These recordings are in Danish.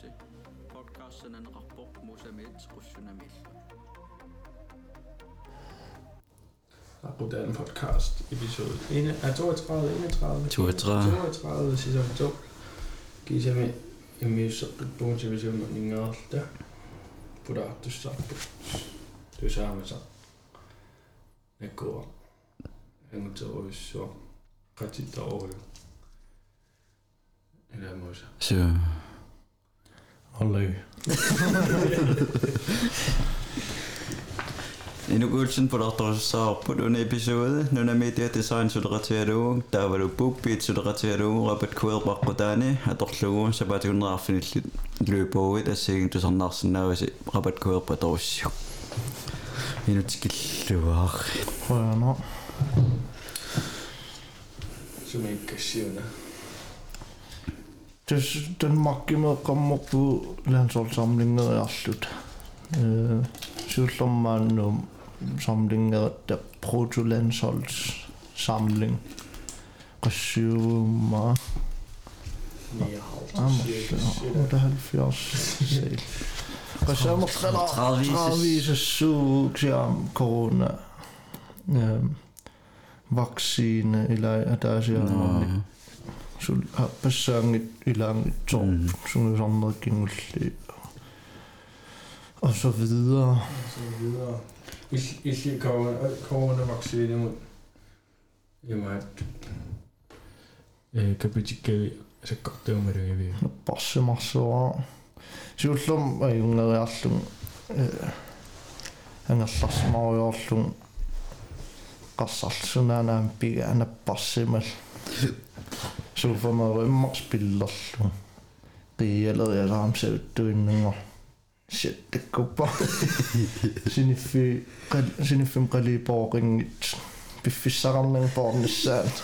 til podcasten en rapport Mosameds Russunamil. Apropos podcast episode 1, er 32, 31, 32. 32 sæson 2. Kisame иммиуссеққиппугутивисума нингааралта пулаартуссаарпу тусаамаса наккуа ангутеруиссуа qatittaruju иламуса Så og løg. Inukulsen på doktor så på denne episode, nogle media design sudrateru, der var du bubit sudrateru, Robert Kod Bakudani, at doktor så bare til under aften løb over et af sengen til sådan narsen af Robert Kod på dårs. Endnu til gildevar. Hvor er nu? Som ikke kan sige, makki med kommer på landsholdssamlinger er slut. Øh, Sydslomman om samlinger, der proto-landsholdssamling. Resumer. 78. Resumer 30 sug om corona. Vaccine eller der er siger sul happassangit ilangit torp Mm. sun sammerkingulli og så videre så videre illi coronavaccine mod Jamen, øh, kapitikkavi sakkartuumalugivi passimassa siullum ajungeriarlum ангалларсмаруйорлун qassarsunaanaam piga anapparsimal suufamaru immars pillerlu qiialerialaam sauttuinnungo shit takkuppa siniffi siniffim qaliipooqingit piffissaqarnang poornissaat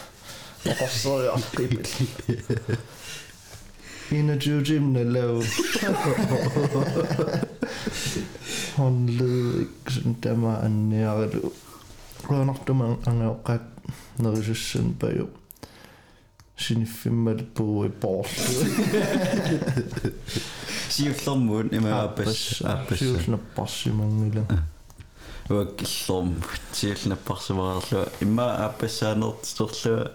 oqasseriarqipil 21 timer lav håndled ikke sådan der var en nære du Rød nok dem ang er ret når jeg synes sådan bag jo Sýnir fimmar búi ból Sýr hlommun Í maður abbis Sýr hluna bassi mangil Og hlommun Sýr hluna bassi mangil Í maður abbis Sannort stórlega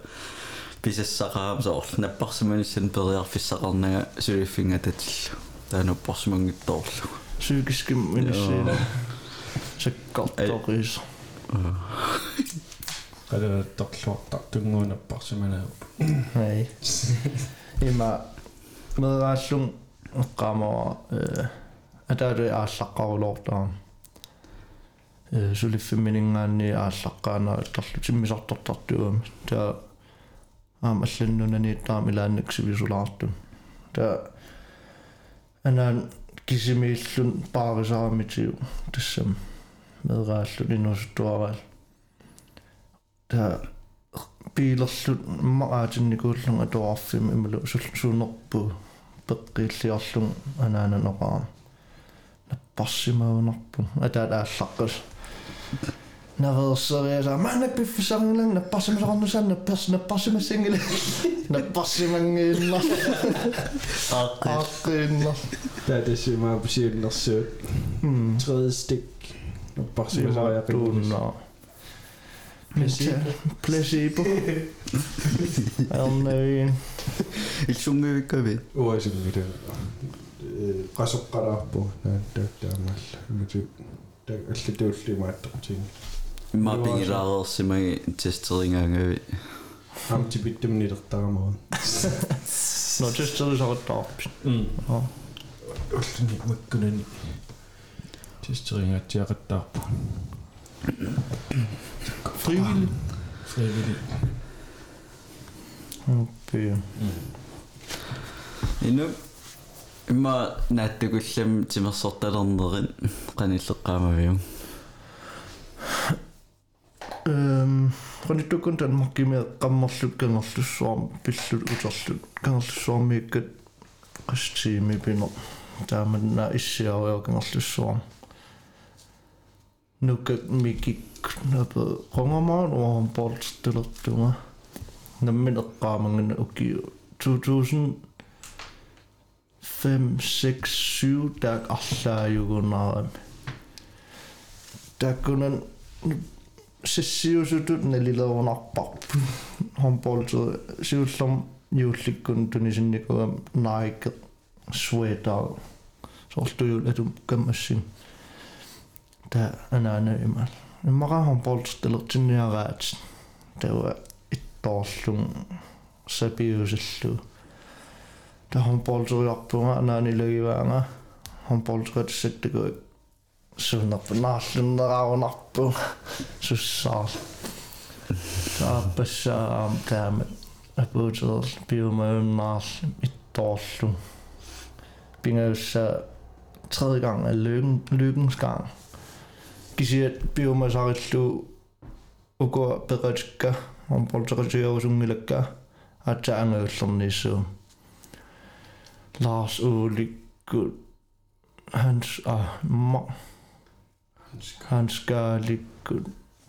Pisessaqaam Sannort Napparsamun Sýn byrjar fissaqarnaga Sýr finga tettillu Täänu pasmangit torlu Syykiskimmin Sýn Sekkaltoriisa qalaattarluartar tunguunapparsimanaap ai има мерааллун эққамаа э атаалуи ааллаққарулоортаа э сулиффимминингаанни ааллаққаанаа тарлу тиммисартортартуам таа аам алланнунани таам илааннак сивисулаарту таа анаан кисимииллун паарисаарамитиу тассам. Мерааллун инусуттуараал таа пилерлут мараатинникууллун атуарфим ималу сулсуунерпу пеққииллиарлун анаананеқаа наппарсимаунарпу атаалааллаққас наверсериаса манак пиффисарлан наппарсимасақарнусан напперс наппарсимассангила наппарсимангиинна ааққиинна der er det siger meget Placebo. Alnarin. Ilsungivikavi. Uasimira. qasoqqalaarpu naattaa taamalla imati allatuullimaattortiin mappingilaareersimagi testeringaangavi амтипиттамниилертарамаа но тестерисартаарпи аа уллини маккунани тестерингаатсиақаттаарпу Frivillig. Frivillig. Oppe. Inu имма нааттагуллам тимерсорталернерин каниллеққаамавиу. Эм хонитуккун танмаккимиа қаммерлут кангерлуссуарм пиллут утерлут кангерлуссуармииккат қастиими пино тааманна иссиаруйо кангерлуссуарм nukatmikiknapa qongamaan uarumportilertunga nammin eqqaamangana ukkiu 2000 5, 6, 7 taak allaajugunaarami taakkunan sissiusutut nalileruunarparpu hornportiler siullerm juullikkun tunisinnikugam naike sweater. Sortujul atum kammassin та анаана имал иммара хомполт телертинниараат тава иттоорлун сапиусиллу та хомполтуриарпунга анаанилагиваанга хомполтуратсаттакуик суунарпу наарлуннераарунарпу суссаар тааппассаам таамат апуутер биомауннаар иттоорлу пингауssa tredje gang er lykken, lykkens gang. Kisiat biomasarilluu uko peqatikka on poltaqasiorusungilakka atsaangaullernissuum Lars Ulikku hans ah ma hans kaalikku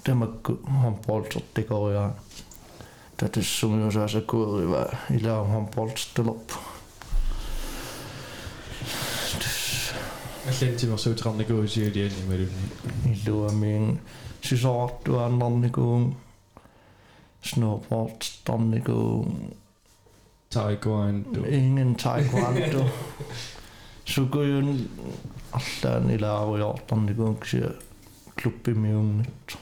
tamakku on poltertikoriaa tatassumiusaasakkuuriva ilaam on poltertilop аллантимерсуутеқарникуусиулиани малунни илуамиин illuamin sisoortuaannarnikuun snowboardstarnikuun taekwondo ingen taekwondo sukuyun allaan ilaarujoortarnikuun ksia klubbimiunnit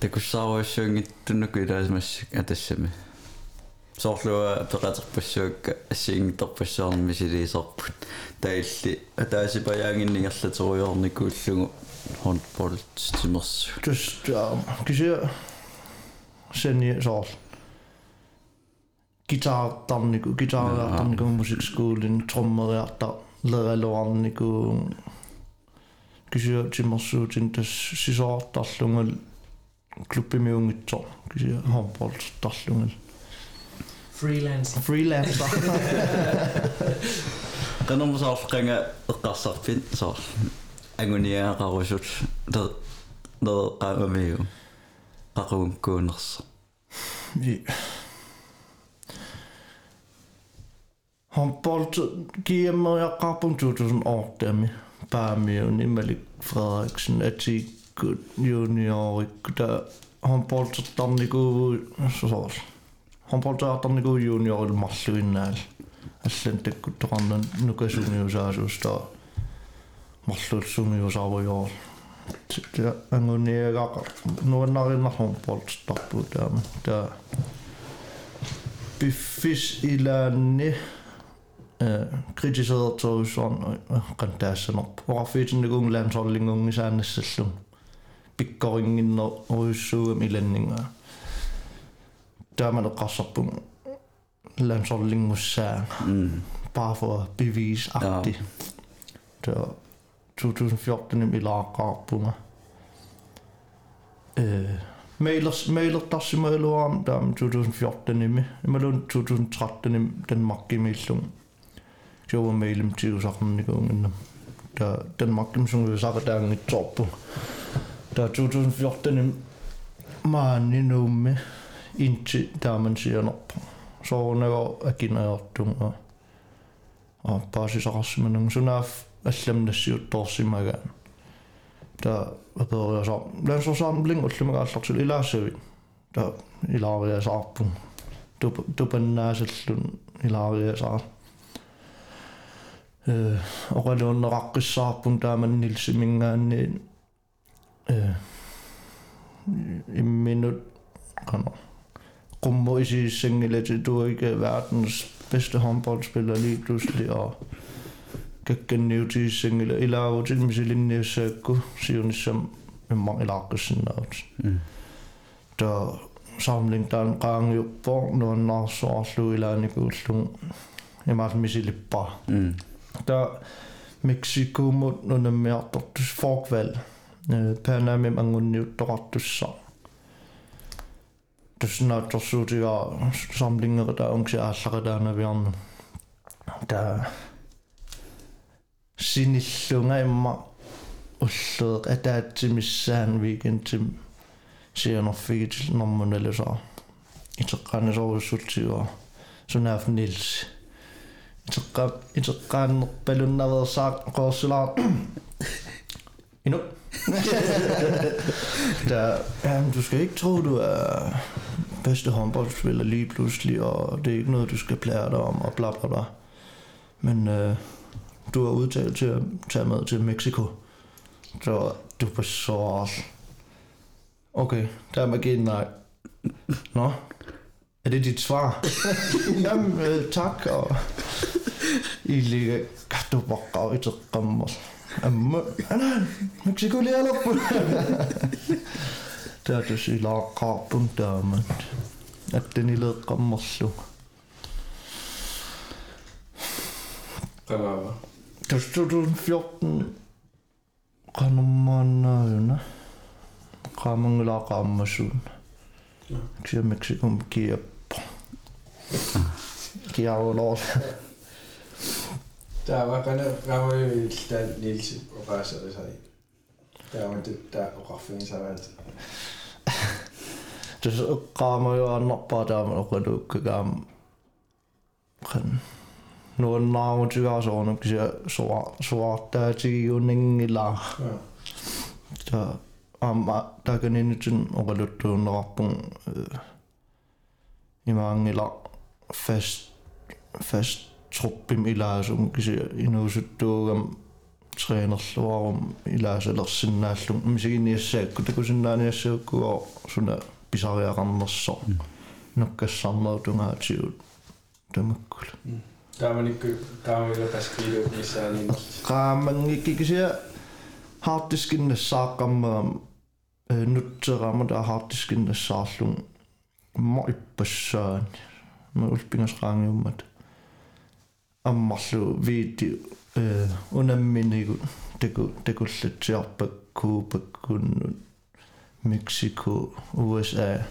takussaruassuungittun nuku ilaasimassa atassami соорлуа пеқатерпассуакка ассиингиторпассаарнми силиисарпут таилли атаасипаяангиннигерлатеруйорникууллугу хонболт тимерсу just um, kisia seni sool gitaartarniku gitaariartarniku musikskoolin trommeriartar leraluarniku kisia timmersuutin tas sisoortarlungal klubbimiungittor kisia håndboldtarlungal Freelancing. freelancer. Qanumsaarqanga eqqarsarpit soor anguniaaqarusut der der qaamamiu qaqunkkuunersa Vi. Håndbold giver jeg rappum 2008 Barmion i Malik Frederiksen Atikut junior der håndbold tarniku så håndbold tarniku junior il malluinnaal аллантаккуттоқарнан нукасуниусаасуста марлулсуниусааруйоо та ангуниагаqa нуаннариннарлум полтарпу таама та biffis ilaanni kritiseertorussuarn qantaassanoq orafiitinnugung laansorlingungi saannassallum pikkoringinner uissuugam ilanninga taamaleqqarsarpung laansorlingussaa mm bare for at bevise agtigt. Ja. Så 2014 i lagqarpunga. Øh, Mailer, mailer tassimaluam tam 2014 imi. Imalun 2013 im Danmark imillum. Jowa mailim tiusarnikuungin. Da Danmark im sungu sakadaangi toppu. Da 2014 im maani nummi inti taaman sianoppu. soornago akinayortunga а паасисақарсиманун сунаав алламнассиутторсимагаан та апериасаа лансорсаармлин уллумагааллартул илаассави та илаариасаарпун туп тупаннаасаллун илаариасаар э оқалууннеқаққиссаарпун тааманнилсимингаанни э имминут кано Rummo i sin singlet, du er ikke verdens bedste håndboldspiller lige pludselig, og. Eller selv en sækku, siger hun som med mange lakkelsen af. mm Der samling der en gang jo på, når har så i landet gulslung. Jeg må mig selv bare. mm Der Mexico mod nogle mere, der folkvalg. Panama mange nyt, der ret så тусна торсуутигаа самлингерта аункси ааллакатаанаviarnu та синиллунга имма уллеэк атаатсимиссаан викентим сианерфигит нормуналусаа итеққанисоруссутсигуа sunaaf nils iteqqa iteqqaannerpalunnaversaaq qoorsulaa Endnu. Der, jamen, du skal ikke tro, du er bedste håndboldspiller lige pludselig, og det er ikke noget, du skal plære dig om, og bla bla bla. Men øh, du er udtalt til at tage med til Mexico. Så du er så... Okay, der er magi nej. Nå, er det dit svar? Jamen, øh, tak, og... I ligger... Du var miksi kun liian loppu? Täytyisi laakaapun tämän. Että niille kammassu. Fremover. Tuossa on 14 kanummannauna. Kaamangula kammasun. Miksi miksi kun kieppo. Kiauloos. Der var René Ramø, der Niels og Rasa, det sig. Der var det der og Raffin sig alt. Tuossa kaama jo annappaa tämän opetukkakaan. Kan nuon naamu tykä soonuksia suottaa tiiuningilla. Ja. Ja amma takani nyt sen opetuktuun rappun imangilla fest fest truppim ilaasum kisi inusuttuugam treenerluarum ilaasalersinnaallum misiginiassaakku takusinnaaniassaakku suna pisariaqarnerso nukkassarnerutungaatiut tamakkul Der var ikke der var ikke pas kilo i særlig. qaamangikki kisia hartiskinnassaaqqammaam nutserama taa hartiskinnassаарlung mo ippassaani ma ulpingasraangiummat аммарлу виити э унамминигу таку такуллатсиарпаккуупаккуннут Mexico USA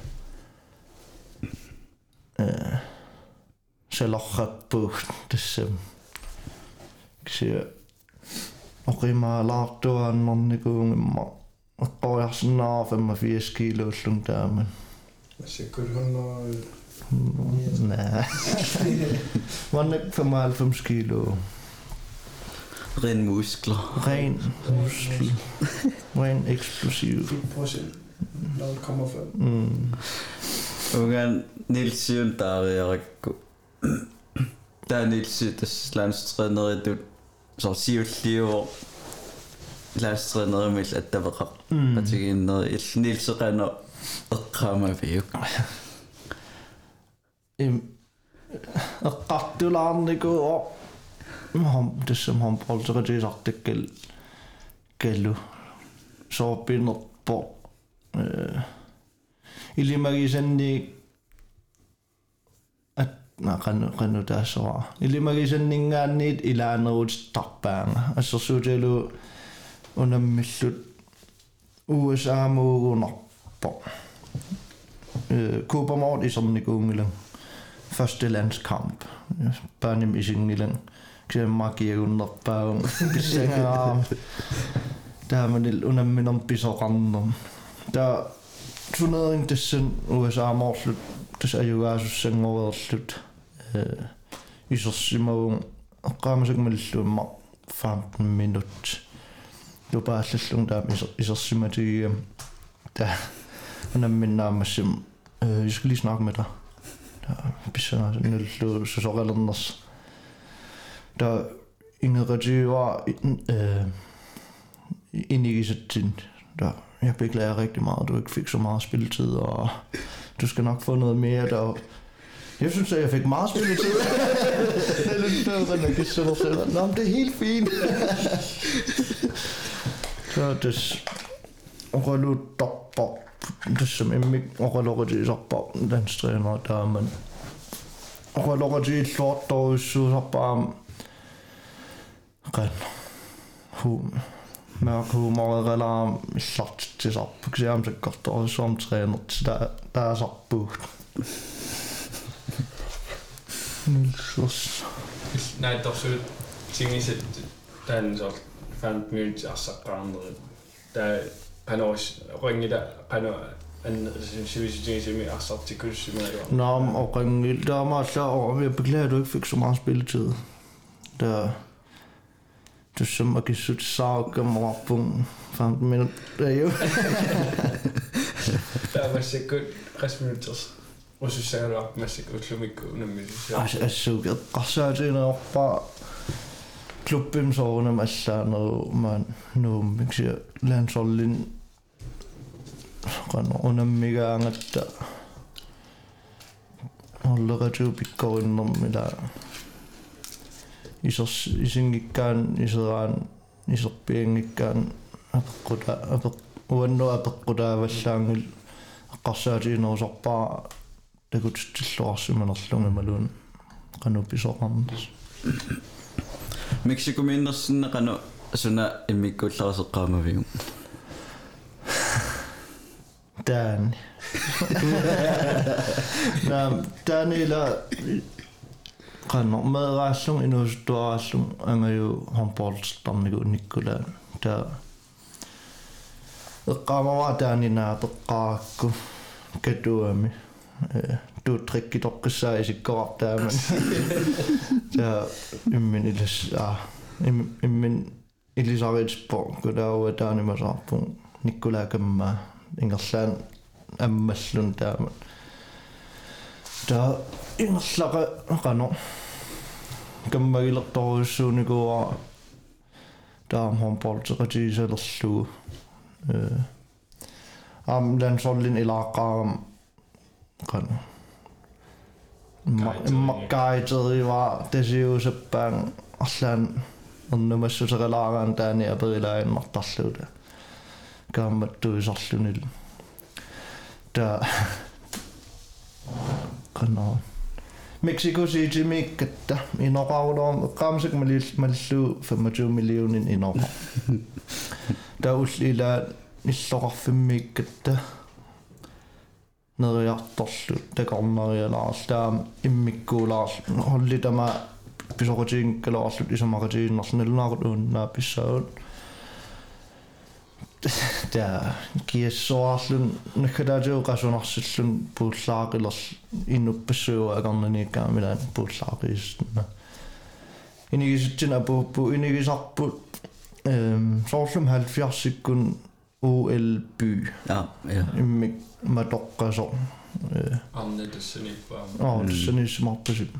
э селорраппуг тассам кися оқимаалаартуааннэрникуунгимма эққориарсинаа 85 килоуллун тааман Så kunne hun og nej Vandet 95 kilo Ren muskler. ren muskel ren eksplosiv procent. 0,5. mm. Ungan Nils Juntaariarakku. Tää Nils tässä landstræneri du så siulliu landstræneri mil attaveqa. Mm. Atiginneri ill Nils qana eqqaama viuk eqqartulaarniku o hom tassam hom polteritisartakkel kallu soorpinerpo э илимагисанни at na qanu qanu taassora ilimagisanningaanniit ilaanерут tarpaanga ассерсууталу унаммиллут USA muugunarpo øh Kubermort isernikuungilung første landskamp. Børnem isingilang kse magiagunnerpaung kissangaam taamanil unamminerm pisoqarnum ta turnering tassan USA morlut tas ajugaasussangorerlut øh isersimagung eqqaamasakmalluumma 15 minut. Lupaallalluung taam isersimatigiam ta unamminnaamassam øh jeg skal lige snakke med dig bisana nullu susoqalerners der ingerativer øh inigisatsin der jeg beklager rigtig meget du ikke fik så meget spilletid og du skal nok få noget mere der jeg synes at jeg fik meget spilletid. Det er lidt bedre at jeg kan sætte selv. Nå, men det er helt fint. Så det rollu dopper tässä immi oqaloqatiisarpa landstræner taaman oqaloqatiilluartoruissuusarpaam qan hu mørk humor relaam illartitsisarpuk siamsakkortoruissuarm træner der der er sarpuut Nilsus. Nej, der så ting i den så fandt ringe der han an med det. Nå, og der meget klar over, jeg beklager, at du ikke fik så meget spilletid. Der, du som at give sødt sag om rappunkt. 15 minutter, det er jo. Der var så godt resminutters. Og så sagde du op med sig godt lumikko, nemlig. Altså, jeg så jeg rasser til en oppa. Klubben så under massa no man no miksi landshollin kan under mikä angatta olla ju pikkoinnom mitä isos isingikkaan isoraan isorpiengikkaan apekkuta apek uanno apekkuta vallaangil qassaatinoosorpaa takutsilluarsimanerlungimaluun qanupisoqarnas qanu pisoqarnas minna sinne qanu suna immikkuullaraseqqaamavigu. Danny. Nā, Dannylla qanno meeraallung inuusuttuaraallung angaju håndboldstarnigu nikkulaan. Ta eqqaamava Danny naa peqqaakku katuami. Du trikki toqqissaa isikkorartaaman. Ta immin ilis ah immin ilisaritspo kutaua taanimasarpun nikkulaa kammaa ingerlaan аммаллун таама та ингерлаqa qano каммагилерторуссууникуа таам хомполтеқатигисалерлугу э ам лансорлин илааққаарам qano маккаитерива тасиусаппаан арлаан ернумассусералаарaan таани аперилааннартарлууда kaammattuisarlunil ta qana Mexico City mikkatta inoqaruloom eqqaamasak malil mallu 25 millionin inoqa ta ullila иллоqarfimmiikkatta neriartorlu takornerialaars taam immikkuulaars holli tama pisoqutiinkkalorlut isamaqatiinnerlunaaruut uunna pissaun der kiassoarlun nakadaaju qasunarsillun puullaaqilers innuppassuua agarnaniikkaamilaan puullaaqiisna inigisutsin apuuppu inigisarput ehm soorlum 70-sikkun OL-by Ja, ja. immik matoqqaso eh Anne Dessini var... Åh, det er sådan en smartprincip. Der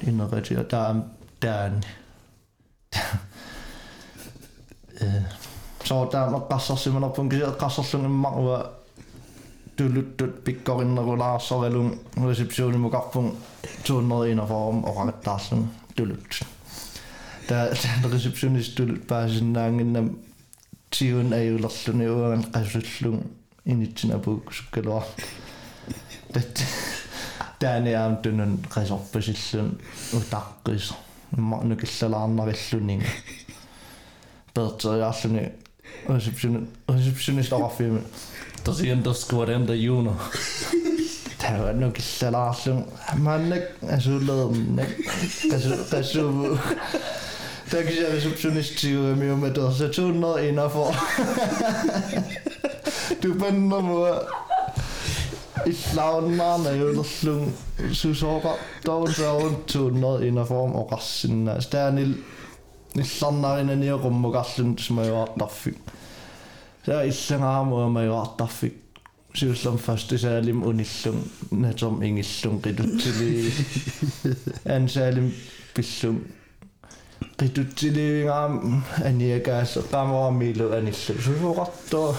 en rappum. Der man nu kan man sige som kispuur pa qanoqpia ineqatigiinnerluk nu nu laarsiugalu aam akutaanikku ineqatia taam taani э so taama qassarsimanerpun kisia qassarlunimmarua tuluttut pikkorinnerulaarsaralun receptionimukarpun 241 form oragattaarlun tulut ta ta receptionist tulut paasinnaanginnam tiun ajulerluni uangan qasullun initsinapuuk sukkalua tat таниаам тунун қисорписиллун утаққис иммарну киллалаарнариллунинг пертериарлуни ресепшн ресепшнист араффими тасиандерскуарем да юно тавану киллалаарлун амааннак асуулернак касу касу также ресепшнист тигуми уматер сатууннер инафо тупаннамуа taani aam tunun qasorpasillun utaqqis marnukillalaarnarilluni perteriaarluni reception receptionist oraffiimi tosianterskuarenda juno tavannu killalaarlun mannak asuullernak qasu qasuvu Takia receptionistiuamiuma tersa tuunner inafor. Tupanner mua иллауннаарна юлерлун сусооqa таунсаун тууннер инаформ оқарсинна стаанил илларнаринаниоқуммукарлун смаюартарфик саа иллангаамуа маюартарфик сиуллам фастисаалим униллун наторм ингиллун қитутсили ансаалим пиллун qitutsilivingaam aniakaassa qamorammiilu anillu susuqarto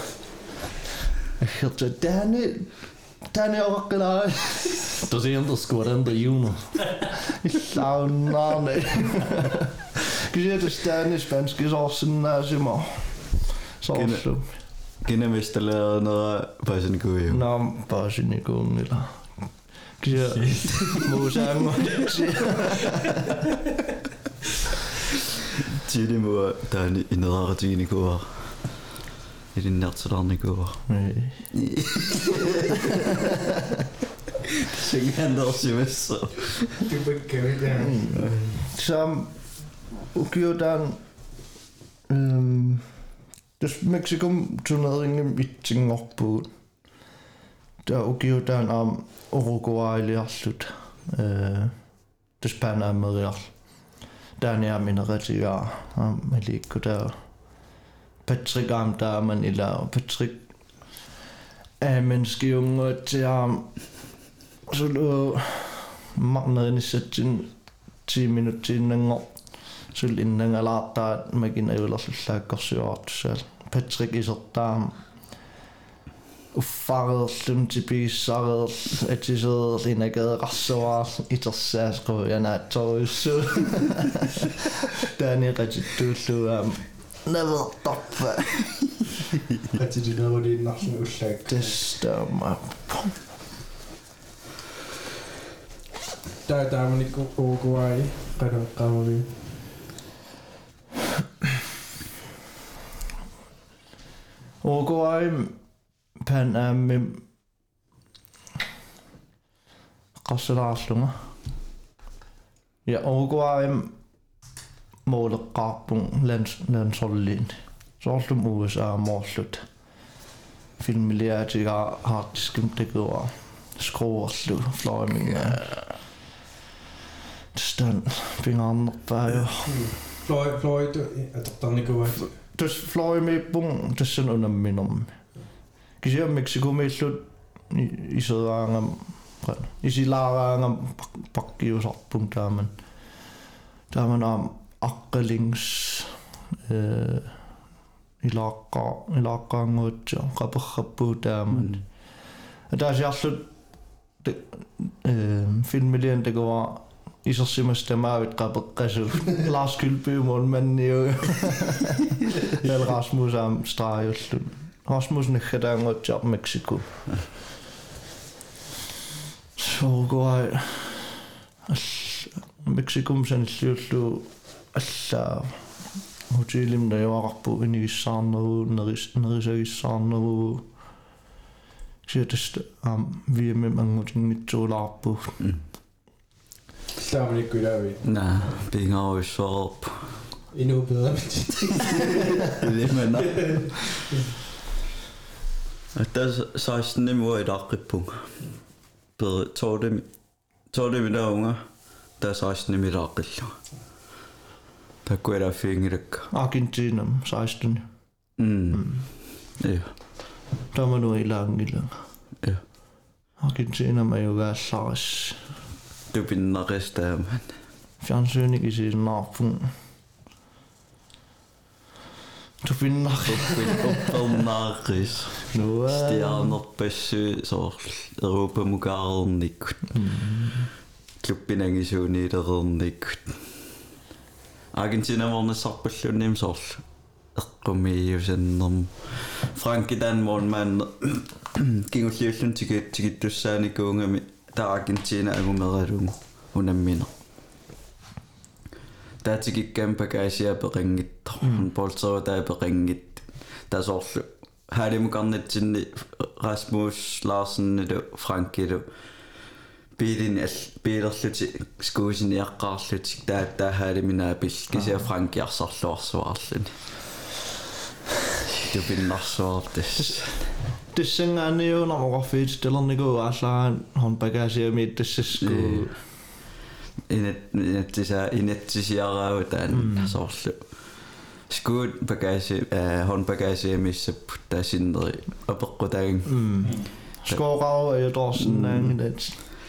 аггерта таани tänne Studentoskuuden tajunut. Saunaan. Kysytys tänne spanski sossin näsimo. Sossu. Kenen mistä on pääsinikuja? No, pääsinikungilla. Kysyä muusangoiksi. Tiedin mua, tää on innovaatiinikuva didn't answer on the go. Syng han der også med så. Du begyndt, ja. Hmm. Så gjorde den... Jos ehm, Meksikon turneringen vitsin loppuun, tämä ukiutaan am Uruguayli allut, tässä eh, Pan Amerialla. Tämä on jääminen retiaa, me liikkuu täällä. Patrick Amdaman eller Patrick af menneskeunge til ham. Så lå magnaden i sætten 10 minutter inden år. Så inden jeg lærte at man kan ævle sig slagsjort. Så Patrick i sådan uffaqerlum tipigissareerl atiseerl inagaeqarsuaarl itarsaasqu yanaattoruissu taani qatittuullugaam qatittuulluaam navertarpa Qatiluneruliinnarlun ullaak. testaama Tää taamanikku Uruguay qalaqqaamuli. Uruguay pan aammi qassalaarlunga ja Uruguay mooleqqaarpun lands landsolliin soorlum USA moorlut filmiliaatiga hartiskim tekua skruerlu fløjminga stan pingaarnerpaa jo Floyd Floyd atortarnikuat. tus fløjmi pung tussan unamminum kisia Mexico meillut iseraangam isilaaraangam pakkiusarpung taaman taaman aam aqqalings э илааққа илааққаангуутсо qaperrappu taaman атаасиарлут э филмилиан такова исерсимас тамаавит qapeqqasul Lars Kylby målmanniu Jal Rasmus am strajullut Rasmus nekhataanguutsaar Mexico Uruguay Mexikum sanilliullu аллаа hotellim najuaqarpu inigissaarneru neris nerisagissaarneru siatast am viimem angutinngitsuulaarpu Taamanikku ilaavi. na pingaruissorp Endnu bedre. ilimana tas 16 nimua ilaaqqippung per tordem tordem ilaunger ta 16 milaaqillu takkuela fingilakka Argentinam 16 mm. Ja. Tamanu ilaangila ja. Argentinam ayugaallaris tupinnaqistaaman fjernsynning isiinnaarpun tupinnaqi uppernaaqis nua stjernerpassu soor europamukaarernikkut kluppinangisuuniilerernikkut Argentina vornissarpallunnim soorlu eqqumiiusannerm Franki Danmon man. Kingulliullun tikit tikittussaanikuungami ta Argentina agumeralungu unammina taatikikkaam pakaisia peqanngittor poltero taa peqanngit tasoorlu haalimukarnitsinni Rasmus Larsen Frankilu piilin all piilerluti skuusini aqqaarlutik taa taa haaliminaapil kisia frankiarsarluarsuarluni tupinnarsuartas tissangaaniuunarorfiit telerniku aallaan hon pagasiami tassasku inet inettisa inettisiaraavu taan soorlu skuut bagasi hon bagasiamissap tasinneri apeqqutaagin skoorau ajadorsinnaangilat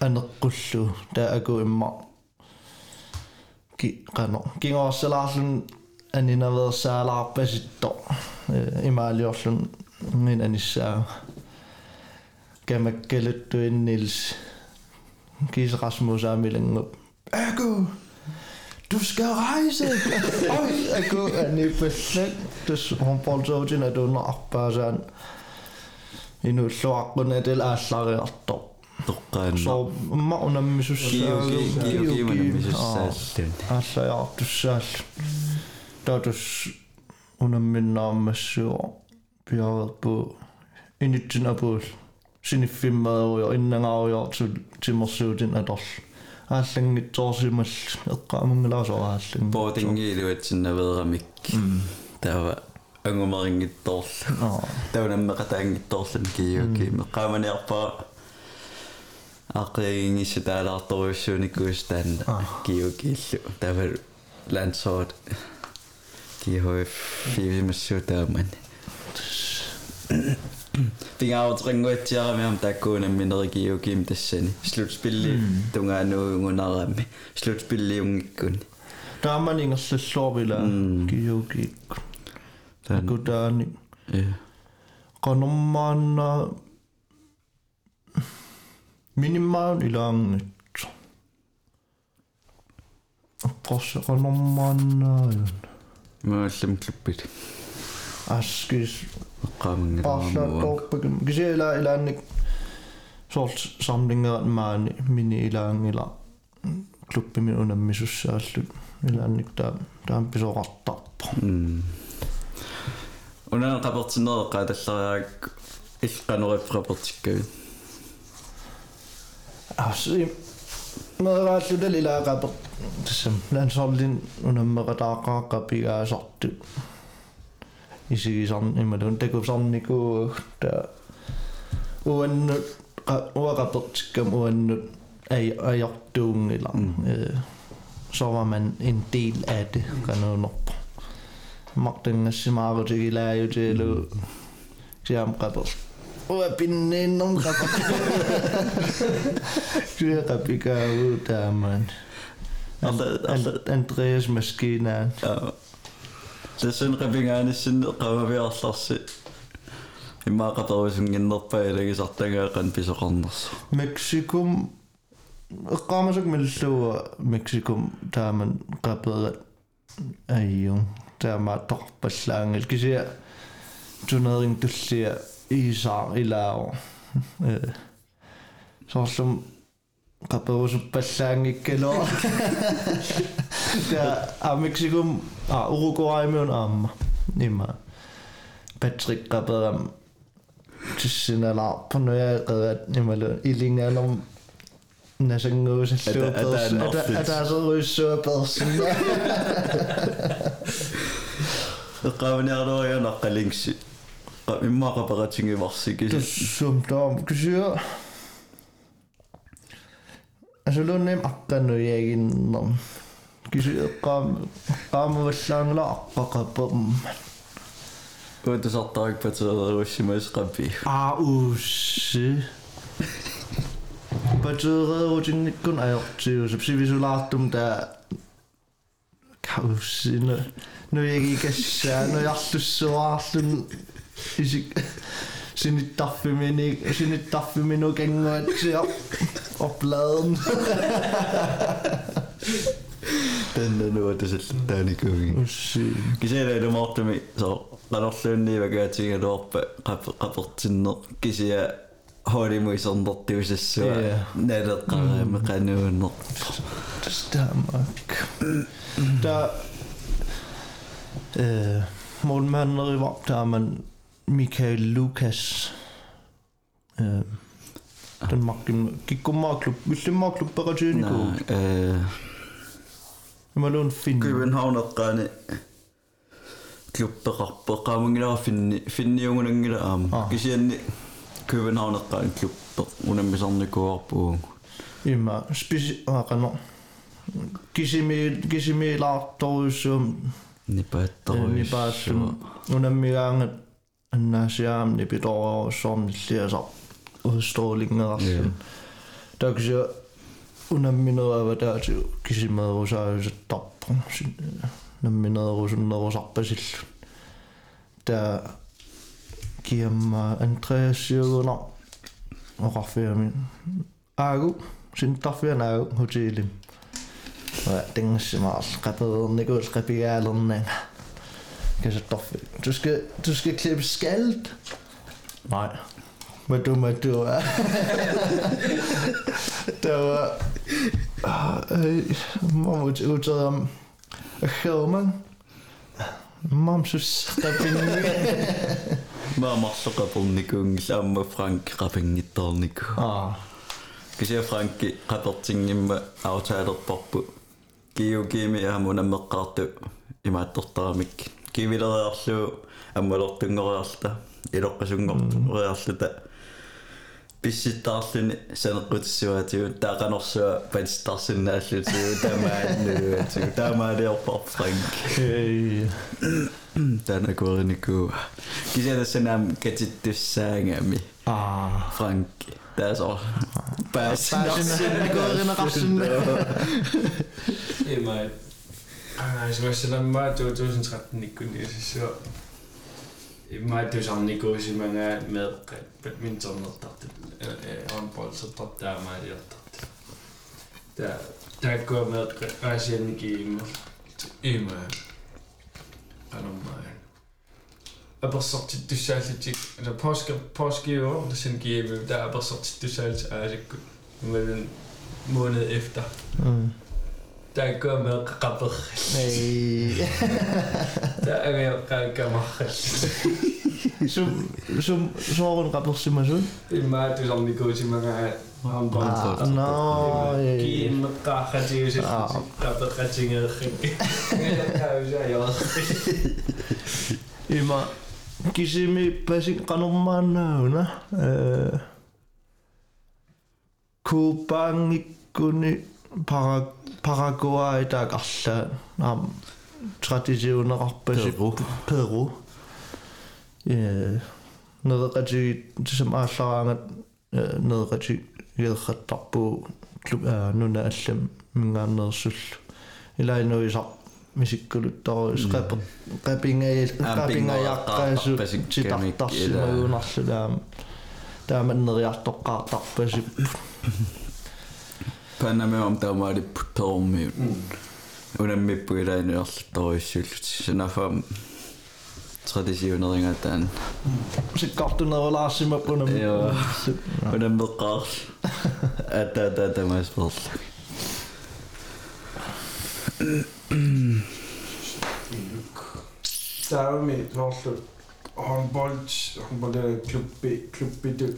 анеққуллу таа аку имма ки qano кингооссалаарлун анинавеерсаалаарпаситто имаалиорлун мин аниссаа камаккалуттуиннилс кисерасмусаамилангуп аку du skal rejse. Oj, aku ani pallak. Dus hon polsootin at under appasaan. Inu luaqqun atil aallarriarto. тоққаанна So ma unammisussaa. киуки киуки манамисуссааллун Aallarjartussaall. Tatus unamminnaarmassuu piaverpu initsinapul siniffimmaerujo innangaarujoortul timmersuutin atorl. ааллангитсоорсимал эққаамунгилаасорааллан боотингиилуатсиннаверамик тава ангумерингитторл аа таунаммеқатаангитторлун киуки меққааманиарпаа ақиингисса таалаарторуссууникуустаанна киукииллу тавал лансоот киhof фивимассуутааман Fingautringuatsiaramиам таккуунамминерикиукиим тассани слутспилли тунгаануугунарами слутспиллиунгиккуни тааманингерллуорвила киюкиик такутаани э qanummaanna minimmaun ilaangit аппорса qanummaannaajun мааллам клуппит аскис эққаамангиларамуа парлаатторпаким кисиила илаанник сорт самлингерат маани мини илаангила клуппими унаммисуссааллут илаанник таа таам писоқартарпа м унаа қапертинереққа таллариак иллқанериффрапертиккави аси мерааллутал илаақапер тассам лансорлин унаммеқатааққааққапигаасарту исигисарн ималун такусарнику та уанну уақапертиккам уанну ай аяртуунгила э så var man en del af det kanuunerpa maqtangassimaarutigilaayutilu siam qapers uа pinniinnum qapa Kyllä kapikaavu taamaan. Andreas Maskinaan. тассун қапингааниссинне қававиарларси имаақатерусунгиннерпаилагисартагаақан писоқарнерс Mexikum eqqaamasuk millua Mexikum taaman qaperat ayyu taama torpallaangil kisia tunering tullia iisaar ilaao eh soorlum qaperusuppallaaangikkalua ta a Mexikum a Uruguaymiun aamma nimma Patrick qaperam тиссиналаарпунуяақерат нималу илингаалерм насангуусаллуупперс ата атаасеруиссуаперсна эққавниарлурианаққалингси иммаақаператингиварсики туссум таам кисиа асулунним аққануягиннерм киси эққаам qaamavallаангла аққақаппам уутусартарик патереруссимас қаппи аусси батерерутинниккун аёртиусуп сивисулаартум таа каусина нуягикассаа sin i daffe min ikke, sin i daffe min og gænger til op, op laden. Den er nu, at det er den ikke købing. Kisere er det måtte mig, så lad os lønne i, hvad gør ting, at du oppe, rapporten, kisere, hori mwy son dodi wys ysw. Nid o'r gael yma gan nhw yn lot. Stamag. Da... Målmændene i vagt har man til Nico. э Det var en fin. Københavneqqaani klubbeqarpe qaamungilaa finni finniungunangila aama Ah. kisianni Københavneqqaani klubbe unammisarnikuarpuu Immer speci. Ah, kan Kisimi kisimi laattorussum nipaattoruissua nipaattum unammigaangat annaasiaamni pitorerorsormilliasa ustuulingerarlun yeah. taksia unammineruavataati kisimaerusaavisattarpun namminerusunnerusarpasillun ta kiamma andreasiugunar oqarfiami aagu sintarfianaagu hotelim tingassimaarl qapeerniku qapiaalernanga Kartoffeln. Du skal, du skal klippe skaldet. Nej. Men du, men du er... der var... Mamma utad om Sherman. Mamsus rapingi. Mamma sokapunnikung samma Frank rapingitorniku. Ah. Kysyä Frankki katortingimme autailerparpu. Kiu kiimi ja mun ammeqqaartu imaattortaamik. кивилериарлу аммалортунгориарта илоққасунгорту ориарлута писситтаарлуни санеққутиссуатиу таақанорсуа панстарсиннааллутиу тамааннуатиу тамаалиорпар франк okay. танакуринику кисанассанаам катиттуссаангами ah франк таасо Passionation. Ei mai. Ah, se voisi sanoa, mä 2013 Nikkunni ja siis jo. Mä tuossa nikkuisi mä näen med badminton og dat håndbold så dat der mig det dat. Der der går med Asien game. Ei mai. Kan on mai. Aber sorti dysalti, eller påske påske i år, der sen game, der er bare sorti dysalti, er det med en måned efter. mm. Der går med rapper. nej Der er jeg gammal. sum sum soorun qapersimasun Det er meget, du som det går til mange håndbold. ah no Kiin kahati se Ah. rapper katinga. Jeg jo så jo. ima kisimi pasin qanormaannauna э kupaangikkuni para Paraguay taaqarla naam traditionerarpasi Peru. Peru э нерекати тисам ааллараангат нерекати герхаттарпу нуна аллам мингааннерсуллу илайнуисар мисиккулуттару скапер капингай капингаяаққаасу титартарсимагунарлулаама тааманнериартоққаартарпаси панамеом таамаали путтормиут унаммиппуилаанерторуйссууллут санафам традисионерингаатаан сиккартунерулаарсимаппунам унаммеққаар атата тамаасперла Samme med Norslund håndbold, håndboldklubbe, øh, klubbe, klubbe,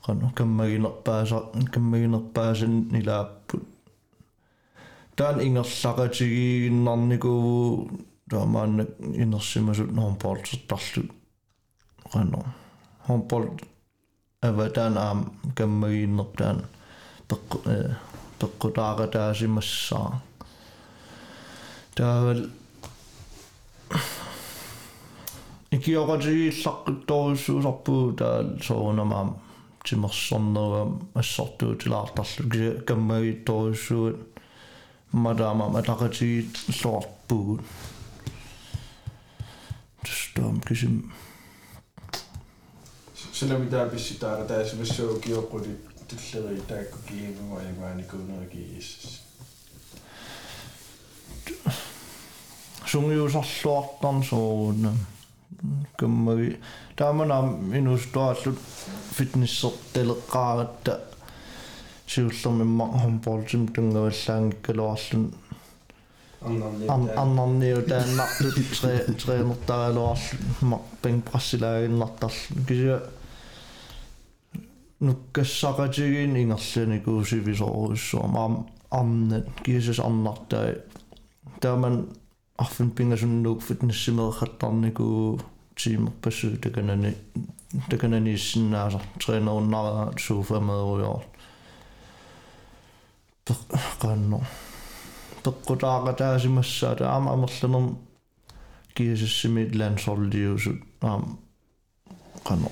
i os. Så når så var vi jo i stand, at der er ting, så ting er så der også. суук хом хон хомболстелеқаам э тис хомболтеритигисартаккак таа каммагисоруйуссуунгорнику ул улмантикилл илагисарпак хон каммагинерпааса каммагинерпаасан илааппут таан ингерлақатигииннарнику таамааннак инерсимасут хомболтертарлу қано хомболт аватан аам каммагииннертаан пеққу э пеққутааратаасимассаа таавал икиоратигииллаққутторуссуусарпуу таа соорунамаам тимерсорнеруам ассортуутилаартарлу кися каммагиитторуссуут мадаама матақатиги лоарпугут тустаам кисим Selvom der er vist der er der så så giver på det tillægge der kunne give mig og jeg var ikke noget at give Jesus. сумиусарлуартарн соорунна каммаги тааманаам инустуаллут фитнессертелеққаагатта сиуллермимма хомболтим тунгаваллаангиккалуарлун аннарниу тааннарлут тре тренертаралуарлу мар бэнк брассилаагиннартарлу кися нуккассақатигин ингерланикуусивисоруссуам аам арнат киисас арнартай тааман арфин пингасуннуук tiimuppassuu takanani issinnaasa 300 år qanno peqqutaaqataasimassa ta ama amerlanerm kiisassimi landsorliusut aam qanno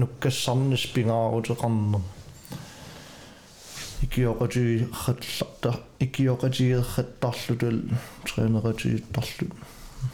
nukkassarnis pingaarutiqarnum ikioqatigii xatlarta ikioqatigiiqattarlutal treeneqatigiittarlut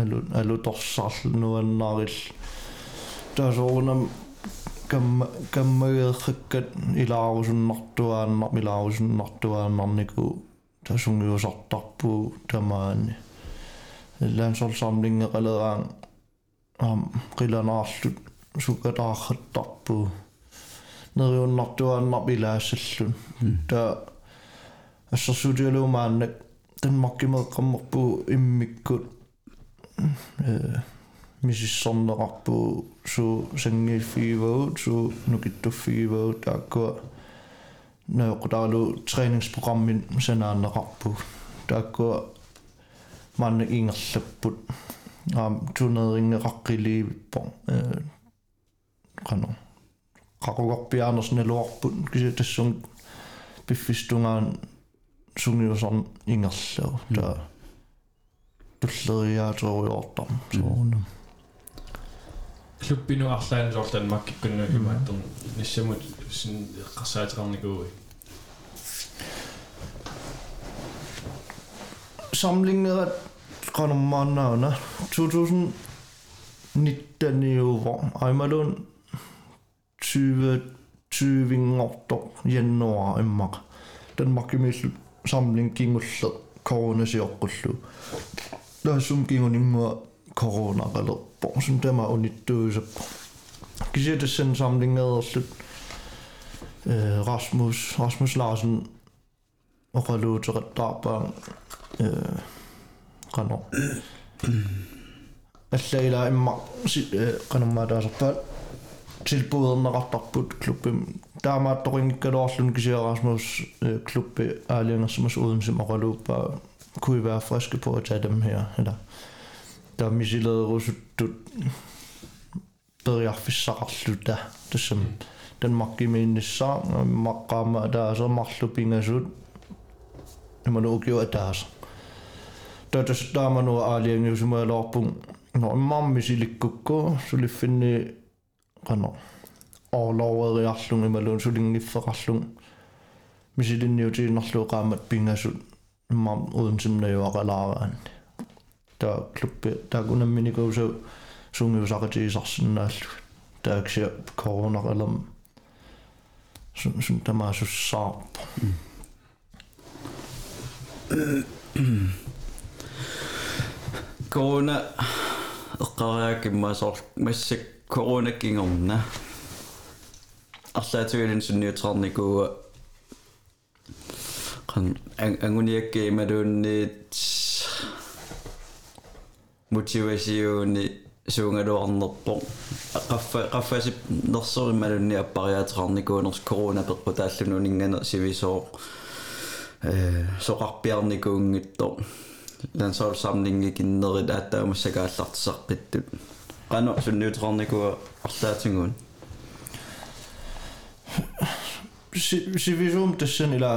alu alu torsarl nuannaril tasuunam kamma kammagerrakkat ilaarusunnartuaannar milaarusunnartuaannarniku tasungiusartarpu tamaani lansol samlinngeqaleraang am qilanaarlut sukataarrattarpu neriunnartuaannar pilaassallun ta assersutialuumaannak ta ассерсуутиалуумааннак танмаркимеэккаммерпу иммиккут э мисиссорнеқарпу су сангииффигивагут су нукиттуффигивагут тааккуа наоқутаалу тренинг-программин санааннеқарпу тааккуа манна ингерлаппут аам тунерингеқаққиливиппо э қано қақугорпиаанерс налуарпут киси тассун пиффистунгаан сунгиусорн ингерлау та туллериаатеруйортар соорнам клуббину арлаан жордан маккиккунну имааттер нассамут син эққарсаатерникууи samlingeret qanermaannauna 2019 iuvo aimalun 20 20 januar immaq Danmark-imillu samling kingullet koronasiorqullu taasum kingunimmua koronaqalerpo sun tama unittuusappo kisiatassan samlingeerlut Rasmus Rasmus Larsen oqaluuteqattaarpaan э qano аллаила имма qanammaataasarpaat tilbuderneqartarput klubbim taamaattoqingikkaluarlun kisiarasmus klubbi aaliangersumas udensim oqaluuppaa kunne være friske på at tage dem her eller? Der er misilederusuttut periarfissaqarluta tassam Danmark-imiinnissаа maqqaama taasa marlupingasut imanu ukio ataasa tatas taamanu aaliangiusumaaloorpun no immaammi silikkukku suliffinni qano orlooveriarlung imaluun sulingiffeqarlung misilinniutiinnerluu qaamat pingasut immaam udensimnajuaqalaaraanni ta klubbi taakunamminikuusau sungiusaqatiisarsinnaallu taaksia koronaqalam sun sun tamaasussaarpu corona eqqariakimmaasor massak corona kingorna арлаатуилин сунниутерникуа qan anguniakki imaluunniit motivasiuni suungaluarnerpo qaffa qaffasip nersorimalunni appariaaterarnikuuners corona peqqutaallununingana sivisoo э соqarpiarnikuungitto landsholdssamlingi kinnerit аттаамассакааллартисаққиттут qano sunniuterarnikua арлаатингуун sivisum tassan ila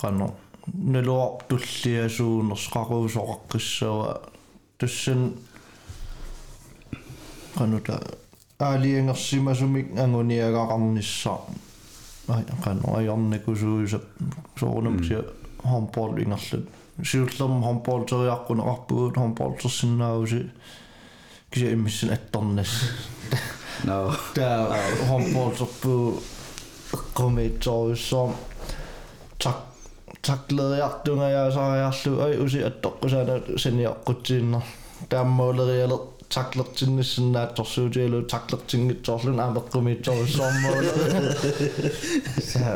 qano naluar tulliasuuners qaruusoqaqqissava tassan qanuta aaliangersimasumik anguniagaqarnissa ai qano ajornikusuusap soornam sia handball ingerlut siullerm handball tersinnaagusi kisia immissin attornas No. der håndboldoppu komitorussom tak taklede jartunga ja saajallu ai usi attoqqusana seniaqquttiinner taammuulerialet taklertinnissinnaattorsuutialu taklertingitsorlun aameqqumiittorussormuuleri sa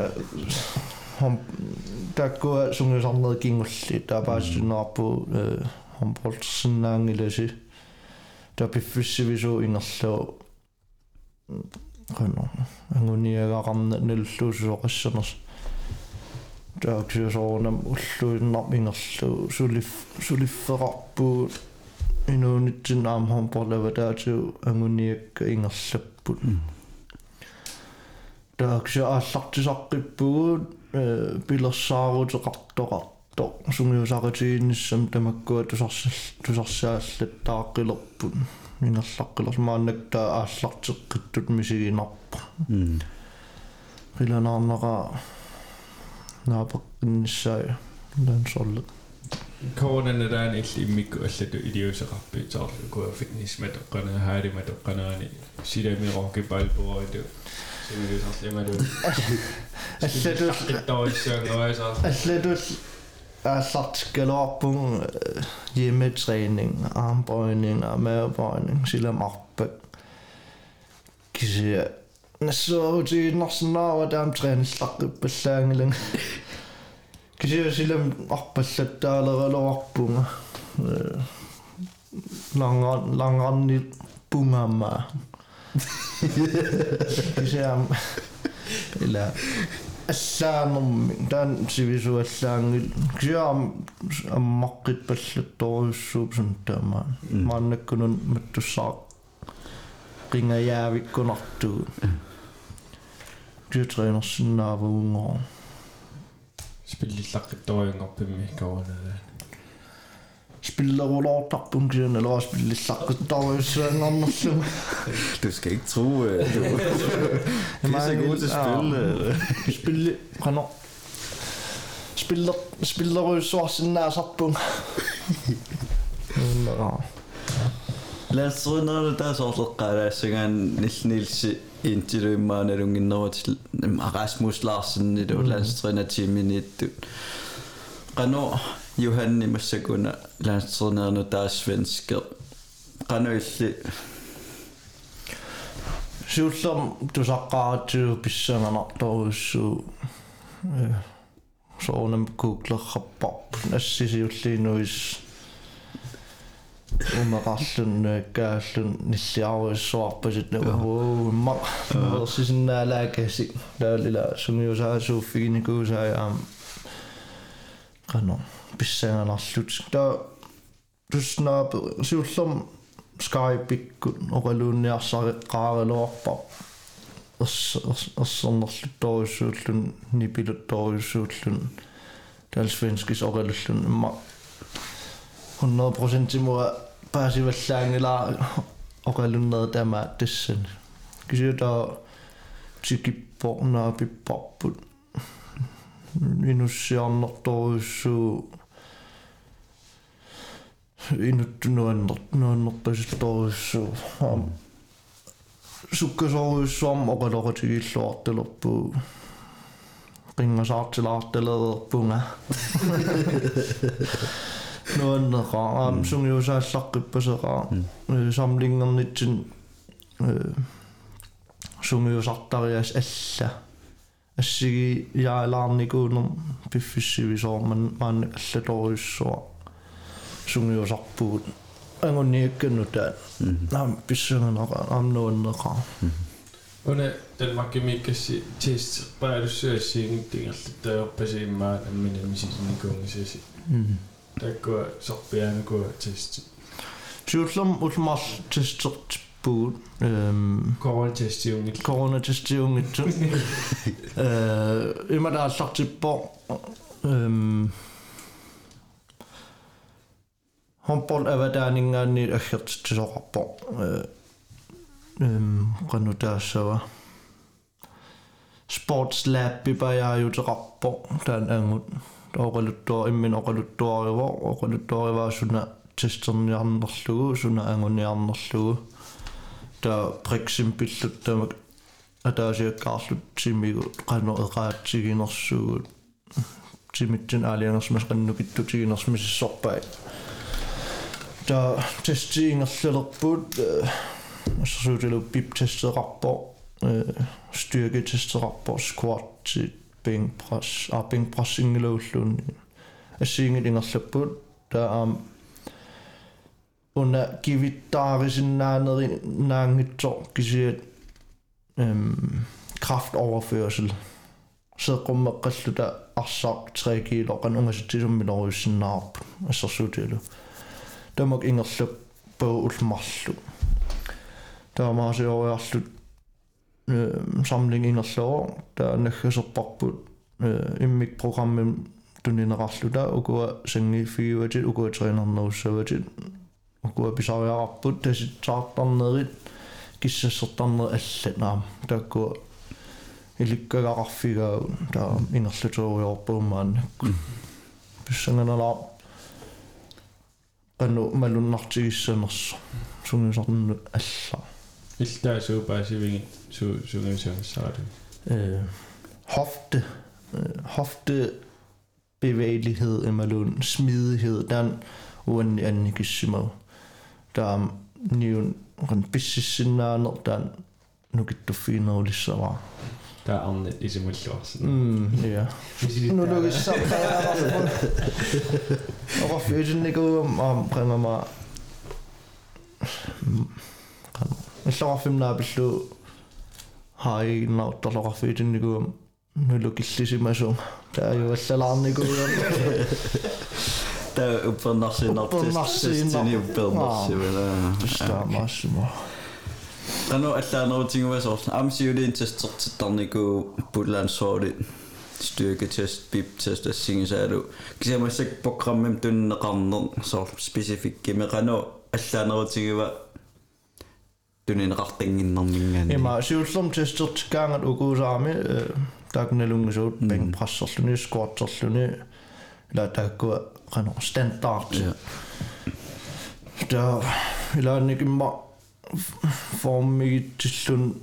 hom takkua sungiusarneri kingulli taapaasunnerpu håndboldsinnaangilasi tapiffissivisuo ingerluu qano anguniagaqarna nalluususoqasserners taaksuusoornam ulluinnarp ingerlu sulif sulifferarpuu inuunitsin aam homporlava taatuu anguniakka ingerlapput taaksu aallartisaqqippuu pilassaarutaqartoqartoq sungiusaqitiinissam tamakkua tusarsill tusarsiaallattaaqilerpun mingerlaqqilermaannaktaa aallarteqqittut misiginarpa qilanaarnaqa naapaqqinnissaaja lansolle koonanneraan illimmikku allatu iliuseqarpi taarlu kua fitness matoqqanaa haalimattoqqanaani silami rohkipaalpuaritu seriös, schlimmer du. Asludus... Asludus... Asartikalorpung hjemmetræning, armbøjning og mavebøjning, silla marpæk. Kisier. Næså, det er nok sådan noget, der at en træning slakke på slangeling. Kisier silla marpæslet, der er allerede lorpunga. Langrandigt bunga mig кisia ила аллаанерми таан сивисуаллаангил кисиаам аммаққит паллатторюссууп сун таамаан мааннаккунун маттуссаа qingajaavиккунартугу spillerullertarpunken, eller også spille sakkedagsøn om sådan. Du skal ikke tro, øh, at du er så god til at spille. Øh. Spille, hvornår? Spiller, spiller rødsårsen er sattbung. Læsrunerne der så orleqqaalaassugaan nillnilsi intiluimmaanalunginnervatil Rasmus Larsen mm. i det landstrænatiminittu. Qanor Qano Johanni massakuna landstrænerne der er svensker. Qano illi siullam tusaqqaatigu pissanganartoruissuu soonam kuuklerrapparp assisiulliinuis умеқарлун кааллун ниллиаруиссуарпасит уу имма мерсисиннаалаакаси таалила сунгиусаасууффигиникуусааяам qano pissanganarlut та туснаап сиуллам скайпиккут оқалуунниарсареққааралуарпа ерс ерсернерлутторюссууллун нипилутторюссууллун талсвенскис оқалуллун имма 100% имуа паасиваллаангилаа оқалуннер тамаа тассан кисиута тикиппорнаа пиппарпут инуссиарнерторюссуу инуттунуаннер нуаннерпасилторюссуу аам суккасоруйссуарм оқалоқатигиллуартулерпуу qingasartilaartaleerpunga nuanneqa aam sungiusaallaqqippasеqa samlinngernitsin sungiusartarias alla assigi jaalaarnikuunum piffissivisoorman maanna allatoriussua sungiusarpuut angunniakkannuta naam pissanganeqa aam nuanneqa Una Danmarkimikassi test päädyssyössiingittingerluttaajorpasiimmaa namminamisisinikuungisasi takkua sorpiaanakua test Siullam ulmar testertippuut ehm koronatestiungil coronatestiungitsu э имадааллартиппо эм Hompol avadaaninggaanni aggertitisoqarpo ehm qanutaassava sports lab pipajaajuteqarpo taan angut oqaluttuar immin oqaluttuarivo oqaluttuarivaa suna testerniarnerlugu suna anguniarnerlugu taa priksim pillut tamak ataasiakkaarlut simigu qanu eqaatsiginersugut timitsin aaliangersmas qannukittutiginer misissorpai ta testingerlerlerput assersuutilu eh, pip testerarpor eh, styrke testerarpor squat sit bing press a bing pressingeluullun assingelingerlapput ta am una givittarisinnaaneri naangittor kisiat øhm, kraftoverførsel. Seqummeqqalluta arsaq 3 kilo qanungasittilummiloruissinnaarp assersuutilu sitisum min orusinnaarp assarsuutilu. Tamak ingerlup på ulmarlu. Der ma se oriarlut samling ingerluor der nakhaserparput immik programmen tunninerarluta ukua sangi fiuatit ukua trainernerussawatit ukua pisariararput tasit saartarnerit киссассертарнер алланаам таакку иликкагарфигаа таа ингерлутеруйорпуумаан писсанганалаа qanu malunartigissanersu sungisarnu alla iltaa suupaasivigi su sungisassaratu øh, hofte. Øh, hofte. Bevægelighed i malun. Smidighed. Den uden annigissimav der er niven rent bissisinaaner den nu kan du finde ud af der er Arne i sin mullos. Mm, ja. Nu lukkes så Og hvorfor er det ikke om om præmmer mig? Jeg slår fem der beslut. Har I nok der slår fem det ikke om? Nu lukkes det sig mig så. Der er jo et salarm ikke om. Der er jo på nassen op til. På nassen op til. På nassen op til. På nassen op til. På nassen op. allaanерутингуасоорс амсиулиин тестертиттарнику пуллаансоорли styrketest, bip-test og singisaalu. Kisamasak programmim tunneqarner sor specific kimeqano allaanerutigiva tuninaqartanginnerningaani. Ima siullum testert kaangat ukuusaami taaknalungisuut bang prasserluni squatterluni ila taakkua qano standard. Ja. Der ilaannikimma formigitillun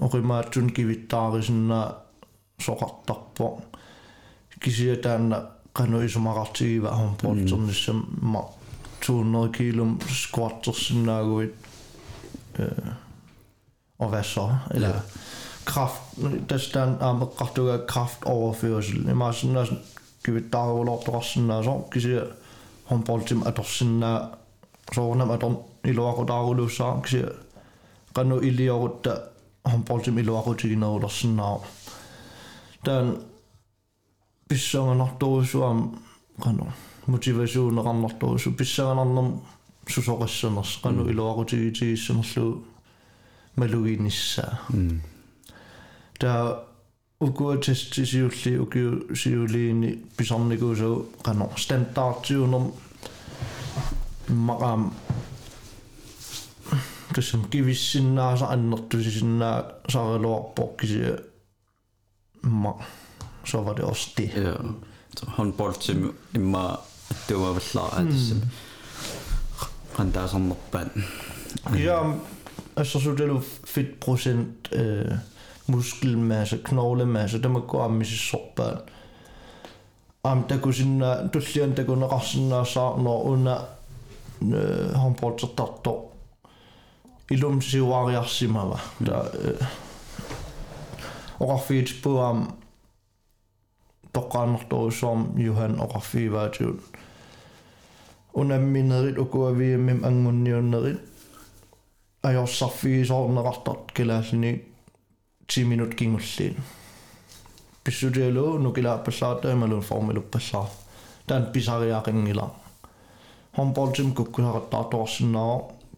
orimaatsun kivittaarisinna soqartarpo kisia taanna qanu isumaqartigiva homporternissam ma 200 kilo squattersinnaaguit øh, og hvad så? Eller Ja. kraft, der stand ameqqartuga kraftoverførsel. Det er meget sådan, at kivittarulortorsinna so kisia homportim atorsinnaa soornam atorn iluaqutaaruluussaa kisia qanu iliorutta homportim iluaqutiginerulersinnaa taan pissanganartorusuam qanu motivasuuneqarnartorusu pissanganarnam susoqassaners qanu iluaqutigitigissnerlu maluginissaa Mm. der ukua testi siulli ukiu siuliini pisarnikuusau tassam kivissinnaasa annertusisinnaa sariluarpo kisia ma så var det også det. Ja. Så håndboldsim imma tuavallaa atassam. Qantaasernerpan. Ja, altså så det er fedt procent øh, muskelmasse, knoglemasse, det må gå om i soppaan. Am der kunne sinna, tullian der kunne håndbold så siuariassimava. Der ta Orafit på am Johan Orafivaatiut. Unamminerit ukuaviimim angunniunnerit ajorssarfigisoorneqartart kilaallini 10 minut kingulliin. Pissutialu nukilaappallaata imaluun formiluppallaa. Taan pisariaqingila. Håndboldtim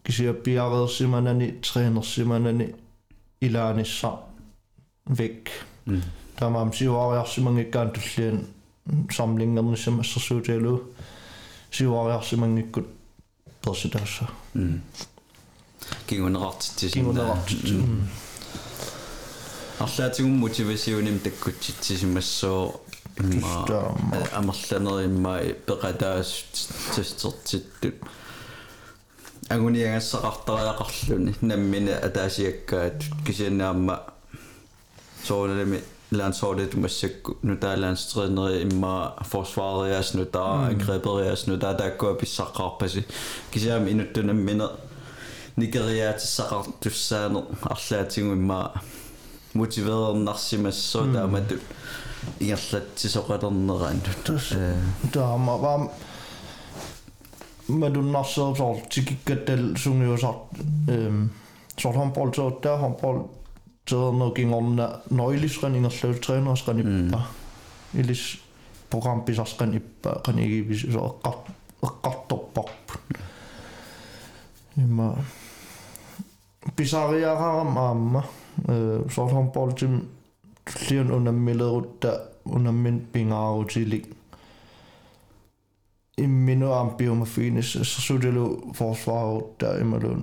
kukkusaqattaartorsinnaaro kisia piareersimanani trænersimanani ilaanissa væk. Mm. Tamam siuariarsimangikkaan tullian samlingernisam assersuutialu siuariarsimangikkut persidassa. Mm. Kingunerartittisinna. Kingunerartit. Mm. Арлаатигум мотивасиуним таккутситсисимассоо имма Тустаама. амерланери имма пеқатаас тестертиттут агуниангассақартариақарлүни наммина атаасиаккаат кисианнаама соолалами landsholdet массакку нутаалаанстринери имма forsvaret нутаа ангребериас нутаа тааккуа писсаққарпаси кисиами инуттунаммина никериаатиссақар туссаанер арлаатигу имма мотивеернарсимассоо таамату ингерлатсисоқалернераан таама 만들어놨어. 지키게될 중요해서 음, så øhm, håndbold så der håndbold så når gik om der nøjlis kan ingen slet træner skal i bare ilis program bis også kan i bare kan ikke hvis så godt godt op op. Ima bisaria har mamma øh, så håndbold til flere under millet der under min bingar til lige imminu ampiuma fiinis sasudelu forsvaarutta imalun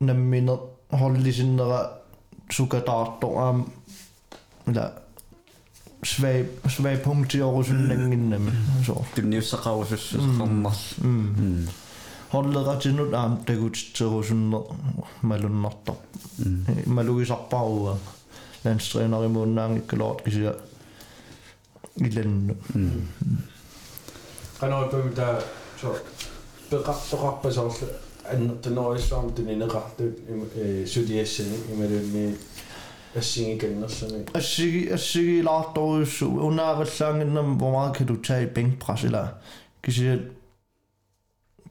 namminert hollisinnera sukataartor aam la svag svag punktiorussunnanginnami so tunniussaqarusussussarnarl holleratinut aam tagutitserusunner malunnartar malugisarparuga landstræner i munden ikke lort kisia ilannu qanoipum taa so peqartoqarpasoorlu аннертунерисуарм тунинеқартут сутиассани ималунни ассигиканнерсами ассиги ассигилаарторуссу унааваллаангиннам hvor meget kan du tage i bænkpres eller kisia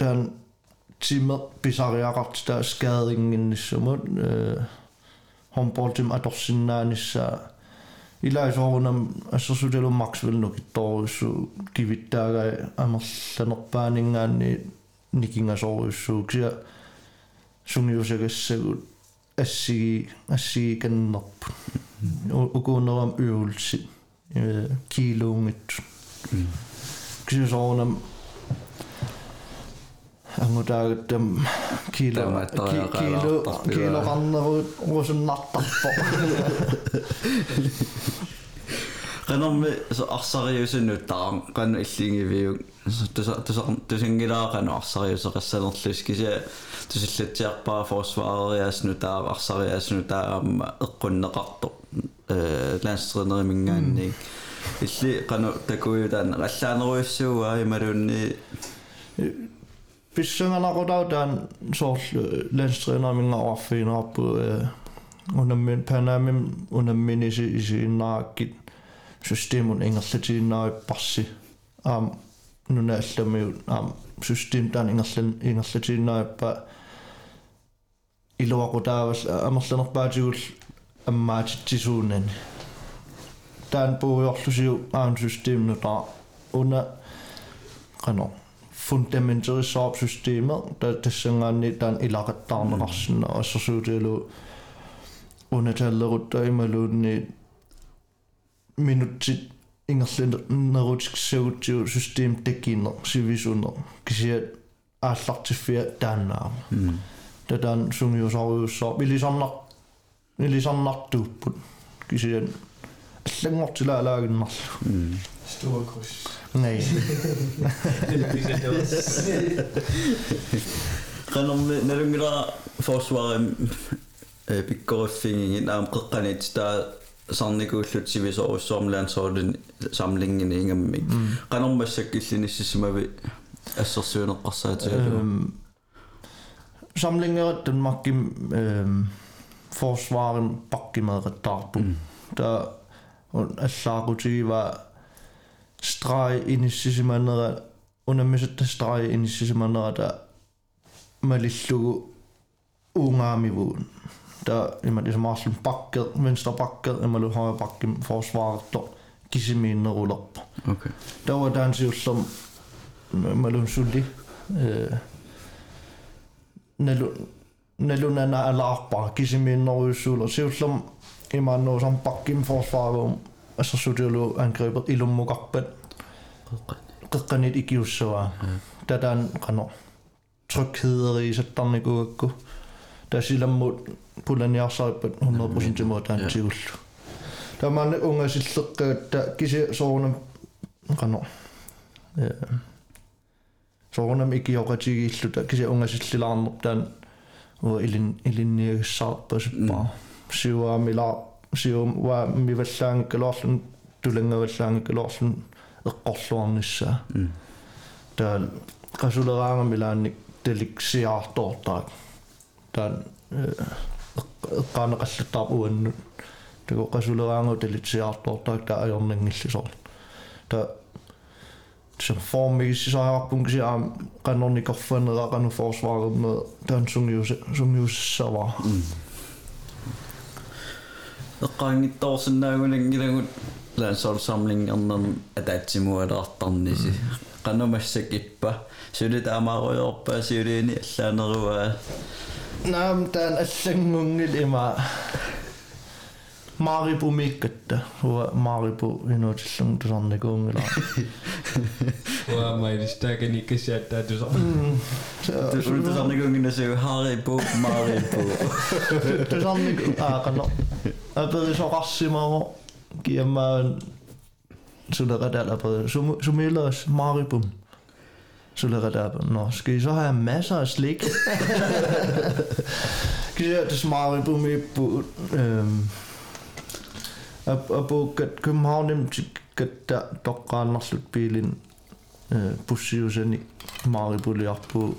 den timer bisariaqart der skadinginnissumut øh håndboldtim adorsinnaanissa илаисоорунам ассерсуталу максвелл нукиттооруссу кивиттаагаа амерланерпаанингаани никингасооруссуу кися сунгиусагассагут ассиги ассиги каннерпу укуунерам уулси э килуунгит кисисоорунам ангутаагаттам кило кило кило раннеру русуннартарпо qanarmi so arsariusunnuttaram qannu illingivиу tusa tusa tusingilaaqqanu arsariuseqassanerlus kisia tusillatsiarpaa forsvaariasnutaa arsariasnutaa eqqunneqartoq э landstrænerimингаанни илли qanu takuutaan allaaneruissuugaa imalunni писсангалақутаутаан соорлу landstrænermingaarfiinerarpu унаммин панамим унамминиси исииннааккит systemon ingerlatiinnaaripparsi aam nunaallammiut aam system taan ingerlan ingerlatiinnaarippa iluaqutaavas amerlanerpaatigull аммаатитсisuunani taan puujorlusiu aam systemnutaa una qano fundamentalissaap systemet ta tassangaanni taan ilaqattaarneqarsinna assersuutilu unatallerutta imaluunni minutsit ингерлинерутиксагутсиу систем таккиинер сивисунер кисиат ааллартиффиа тааннаама татаан сунгиусаруйуссаа илисарнар илисарнартууппут кисиат аллангортилаалаагиннарлу Stor kryds. nej qanarmi nalungila forsvarim pikkoriffiingin aam qeqqanit taa sarnikuullut sivisorussoomulaan samlingini ingammik qanarmassakkillinissisimavi ассерсуунеққарсаатигалу samlinger Danmarkim øhm, forsvaren pakkimadretarpu der allaaruti var streg ind i sisimannera under misset streg ind i sisimannera der malillugu ungaamivun der immer det som Arslan bakket venstre bakket immer lu højre bakken forsvaret der kisimine ruller op. Okay. Der var der en som malun sulli øh, nalu nalunana alaarpa kisiminneruissuulo siullum imannu sam pakkim forsvarum assasutiulu angrebet ilummuqarpat qeqqanit ikiussua tataan qano trygheeri sattarnikuakku tasilammut pulaniarsarippat 100% imootaan tiullu tamanne ungasilleqqatta kisi soorunam qano соорнам икиоqatигииллута кися унгасиллилаарнер таан уа илин илинниагссаарпасуппаа сиуаамила сиум ва миваллаангкалоорлун тулангаваллаангкалоорлун эққорлуарнissaа таан qasулераангамилаанник таликсиаартоортаак таан эққаанеқаллутаар уаннут тако qasулераангу талитсиаартоортаак таа ajornangillисоор та som formigissisaarappun kisiaam qannornikorfaneraqanu forsvaarerme taan sungius sungiussavaa eqqaanngittorsinnaagunak landsorsamlingernerm ataatsimualaartarnisi qanumassak ippa sulit amaaruyorpa suliini allaanerua naam taan allangunngil ima maaripu miikkatta huwa maaripu inuutillung tusarnikuungila huwa mailistaakani kassiattaa tusar tusarnikuungina suu haripu maaripu tusarnik aaqano Apa soqarsimaru kiammaan suleqatalerpa sumilas maribum. Suleqatalerpa nå skal I så have masser af slik? Kiser det maribum i bu øhm apu kat København nem katta toqqaannerlut piilin pussiusani øh, maripuliarpu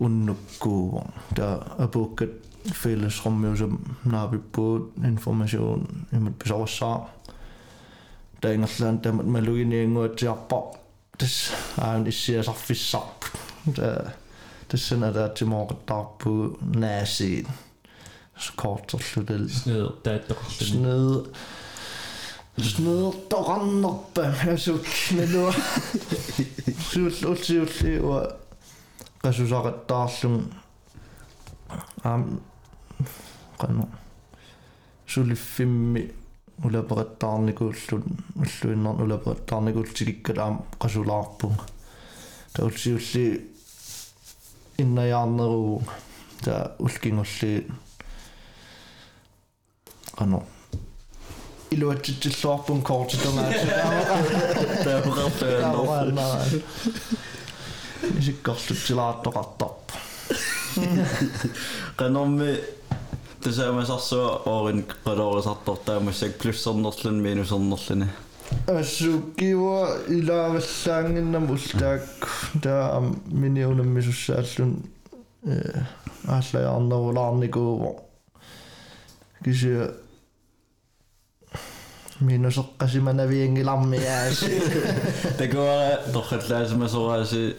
unnukkuuva ta apu kat fællesrummiusam naapippuut information imut pisavassaa taingerlaan tamat maluginianguatiarpa tas aan issiasarfissarp ta тассана таатимооqattaarpu naasiin korterlutal Sned der der. sned sned toqarnerpa asuknalua suullutsiulliua qasusaqattaarlum aam qanu sulliffimmi улапеқаттаарникууллут уллуиннерн улапеқаттаарникуултигиккат аам қасулаарпун таулсиулли иннаяарнеруу та улкингулли qanu илуатситсиллуарпун коортитамаа таақартаанаа исиккарлутсилаартоқартарпу qanarmi тасаамасарсуа оорин qalorисартор таамассак плюссернерлун минусернерлуни ассуккиуа илааваллаангиннам ултаак таа миниунаммисуссааллун э ааллаярнерулаарникууво киси минусеққасиманавиангилармиаас такуара торхаллаасимасорааси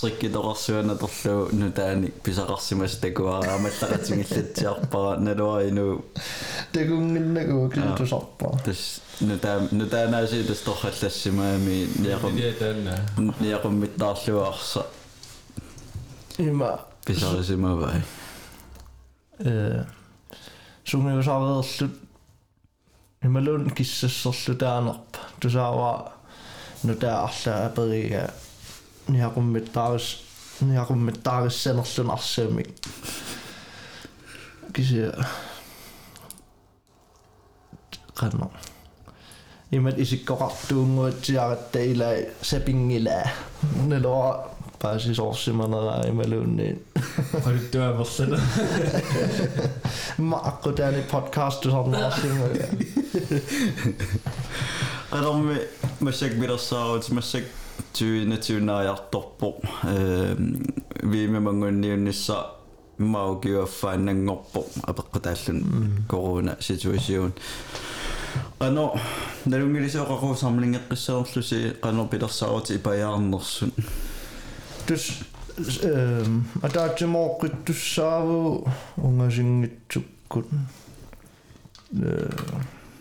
триккиторарсуана торлу нутааник писақарсимас такуара амаллақатингиллатсиарпара налуарину тагунгиннагуу кисутусарпаа тас нутаа нутаанаси тас торхаллассимаами ниақум Det er den. ниақуммиттаарлуаарса има писарисимавай э сумиусаареерлут ималун киссассерлутаанерп тусаава нутаа арла аперига ниақуммиттаарис ниақуммиттаариссанерлун арсаамик киси qanno имат исиккоқартуунгуатсиаратта илаа сапингила нелора паасисорсиманераа ималуунниин Har du dør versen? мааққутаани подкаст тусарнаарсимага qanорми массак милерсаарут массак туинатиунааярторпо э вимемангунниуннисса маугиуаффааннангорпо апеққутааллун корона ситуацион ано налунгилисоқақу самлингеққиссаорлуси қано пилерсаарут ипаяарнерсун тус эм атаатимооққиттуссааву унгасингитсуккут э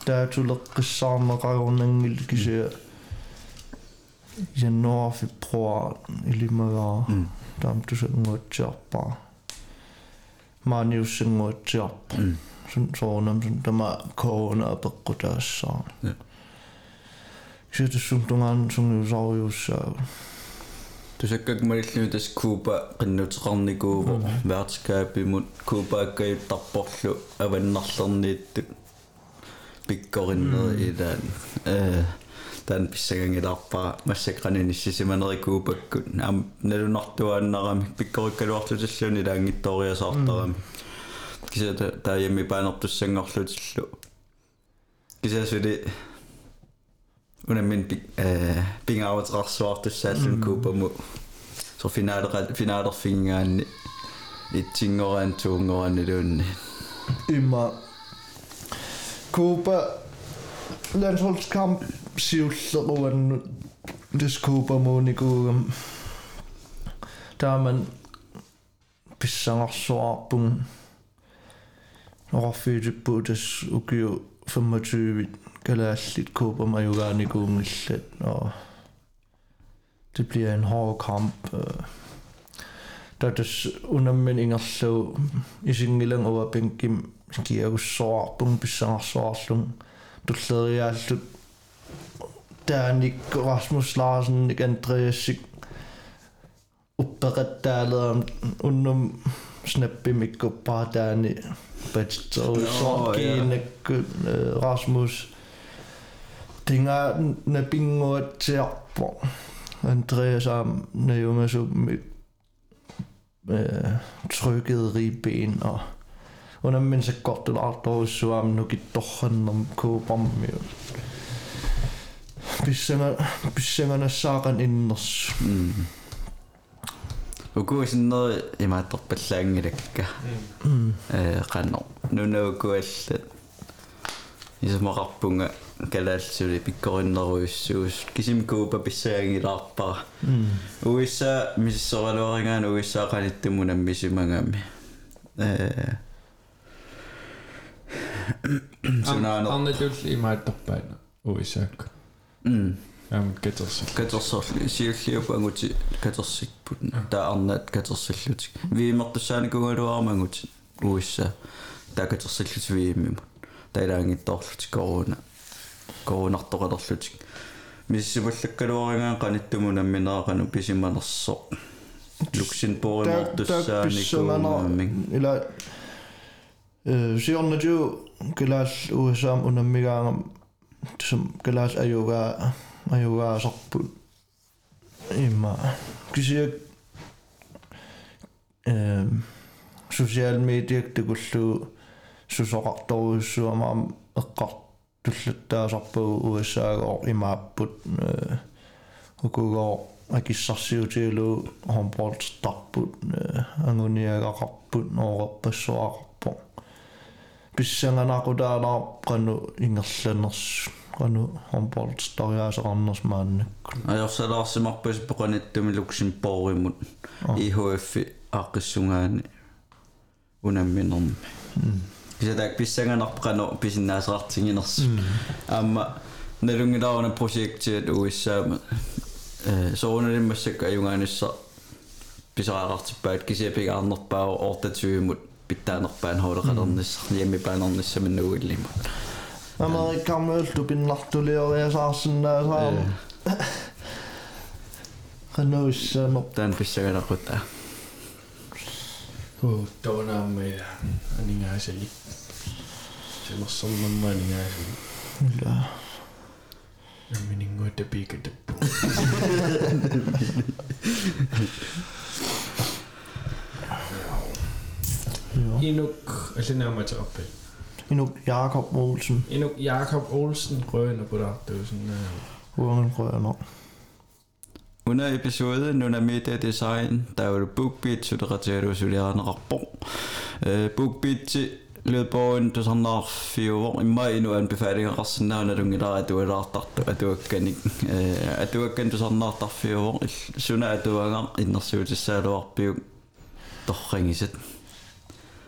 таатулеққиссаарнеқарунангил кисия януар февруар илимагаа таам тусангуатсиарпаа maaниуссангуатсиарпа сун соонам сун тама коона апеққутаассаа Ja. кисиатуссум тунгаан сунгиусаруйуссаа тусаккак малиллуми тас куба qinnuteqarnikuuvo vertskabimut kubaakkajuttарпорлу аваннарлернииттук пиккориннери илаан э таан писсагангилаарпара массакранинissisimaneri kuupakku am nalunartuaannarami pikkorikkaluarlutиллуни laangittoriasaartarami кисата тааями паанертуссангорлутиллу кисасули унаммин пик э пингааутеқарсуартуссааллун куупаму så finaler finalerfingaanni итсингораан туунгораанилуунни Immer Kuba landsholdskamp siulleruannut des Kuba muunikuugam taaman pissangarsuarpun oraffiitippu tas ukiu 25 kalaallit Kuba majugaanikuungillat og det bliver en hård kamp det der das i ingerlu isingillang over benkim kiagussoarpun pissangarsuarlung tulleriaallut taanik Rasmus Larsen nik Andreasik uppeqattaaleram unnum snappimikkuppaa taani patsorsorkiinakku Rasmus tinga napinguatsiarpo Andreas am najungasummi trykket ribben og under men så godt det alt og så am nu om mi bisanga bisanga sagan innos mm ukuusinner imaattorpallaangilakka э qanno nunaukuallat isumaqarpunga kalaalsuli pikkorinneruissuus kisimkuupa pissaangilаарpara uissa misissoraluaringaan uissa qanittumunam misimangami э sunaano Anna tulli imaattorpaana uissaakku. mm Am ketersil. katersorli siulliupu anguti katersikput taa arnaat katersillutik viimertussaanikugaluarmanguti uissa taa katersillut viimmimu таилаангитторлутик корона коронартоқалерлутик миссипуллаккалуаригаан каниттумунамминеақану писиманерсо люксембургимортуссааникуумаммин ila siornatu kalaal som galas ayoga ayoga sorpul imma kisiak ehm social media tegullu susoqartoruissuama eqqartullattaasarpu ussaagoor imaapput ukugoo akissarsiutilu homportstarput anguniagaqarput ooreppassuaq noorerpassuaqarpo pissanganaqutaalaar qanu ingerlaners qanu homboltariaaseqarners maannakku ajorsalаарsimарпас поqanittumi luxembourgimut IHF ааққиссунгаани унамминерми кисатаак писсанганарпqano писиннаасаартингинерс аама налунгилаарна проектиат уиссаама э сооналиммассак аюнгаанисса писараартиппаат кисиапигаарнерпаа ортатсуимут питтаанерпаан хоолеқалернисса ямми паанерниссаминнугиллимут Amerikanerl du pinnartulioriasaarsиннаасаама qanauissaama таан писсаганақутаа Oh, tonaammi aningaasali. Semmossomman aningaasali. ila Nammininguutta piikatappu. ja Inuk, allinaamat oppe. inuk Jakob Olsen Inuk Jakob Olsen Grøn og Budagtøsen. uangen rører Under episode Nuna Media Design, der var det BookBeat, så det retter du så det er en rapport. BookBeat lød på en til sådan der fire år i maj nu anbefalinger resten af når du er der, at du er der, at du kan ikke, at du kan til sådan der fire år. Så er du er gang inden så det så du op. Doch ringe sit.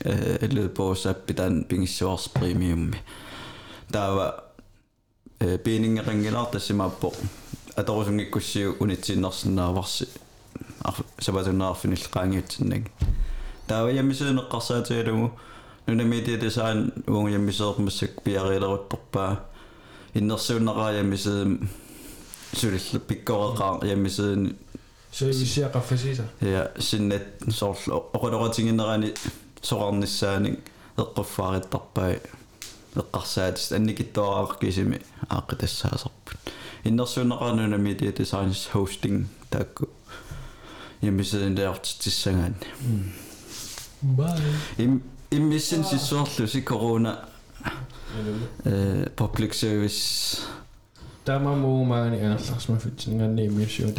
om det er sådan andre resten af år. Rabat kuul aqutana torsiuksapa tikunnaarfini lakiringittumi эллуупоусааппитаан пингиссуарс премиумми таава пиинингеқангилаар тассимааппо аторусунгиккуссиу унитсиннарсинааварси сабатуннаарфинил qaangiutsinник тааваямисуунеққарсаатигалугу нунамити дизайн унгиамисеермассак пиарилерутторпаа иннерсууннеқааями сулилла пиккореқаа ямисуuni Så vi ser qaffasiisa. ja sinnet соорлу оқулоратингинерани соқарниссааник эққуффаариттарпаа эққарсаатис анникиттуараақкисими ааққитассаасарпут иннерсууннеқарнунами ти дизайнс хостинг таакку ямисуун деортиссангаани Bye. им иммиссин сиссуарлу си корона э public service Tämä muu maani äänestäsmä fitsin ngän nimi syö